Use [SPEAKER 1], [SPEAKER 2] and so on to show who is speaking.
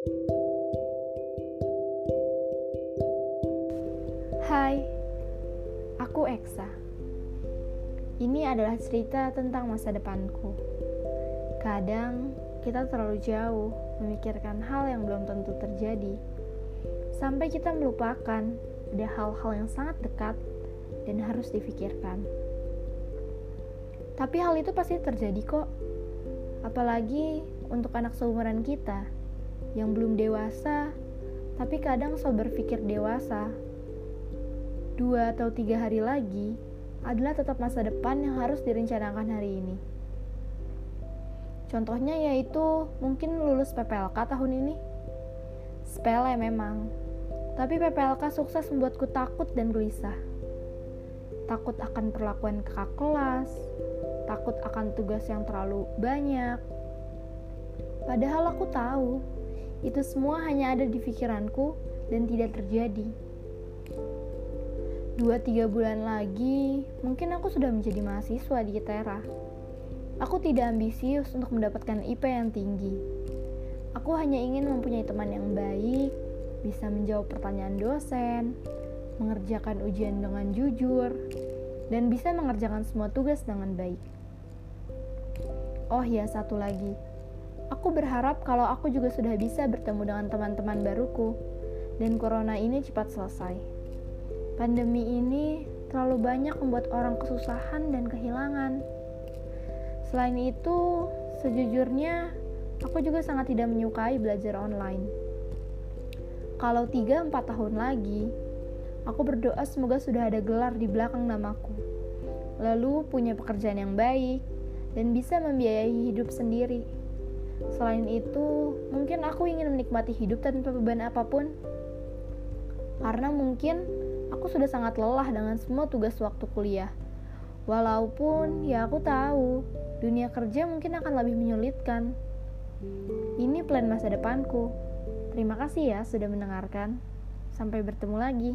[SPEAKER 1] Hai, aku Eksa. Ini adalah cerita tentang masa depanku. Kadang kita terlalu jauh memikirkan hal yang belum tentu terjadi, sampai kita melupakan ada hal-hal yang sangat dekat dan harus difikirkan. Tapi hal itu pasti terjadi kok, apalagi untuk anak seumuran kita yang belum dewasa, tapi kadang so berpikir dewasa dua atau tiga hari lagi adalah tetap masa depan yang harus direncanakan hari ini. Contohnya yaitu mungkin lulus PPLK tahun ini. Sepele memang, tapi PPLK sukses membuatku takut dan gelisah. Takut akan perlakuan kakak kelas, takut akan tugas yang terlalu banyak. Padahal aku tahu, itu semua hanya ada di pikiranku dan tidak terjadi. Dua tiga bulan lagi, mungkin aku sudah menjadi mahasiswa di ITERA. Aku tidak ambisius untuk mendapatkan IP yang tinggi. Aku hanya ingin mempunyai teman yang baik, bisa menjawab pertanyaan dosen, mengerjakan ujian dengan jujur, dan bisa mengerjakan semua tugas dengan baik. Oh ya, satu lagi. Aku berharap kalau aku juga sudah bisa bertemu dengan teman-teman baruku, dan corona ini cepat selesai. Pandemi ini terlalu banyak membuat orang kesusahan dan kehilangan. Selain itu, sejujurnya aku juga sangat tidak menyukai belajar online. Kalau 3-4 tahun lagi, aku berdoa semoga sudah ada gelar di belakang namaku. Lalu punya pekerjaan yang baik dan bisa membiayai hidup sendiri. Selain itu, mungkin aku ingin menikmati hidup tanpa beban apa pun. Karena mungkin aku sudah sangat lelah dengan semua tugas waktu kuliah. Walaupun ya aku tahu, dunia kerja mungkin akan lebih menyulitkan. Ini plan masa depanku. Terima kasih ya sudah mendengarkan. Sampai bertemu lagi.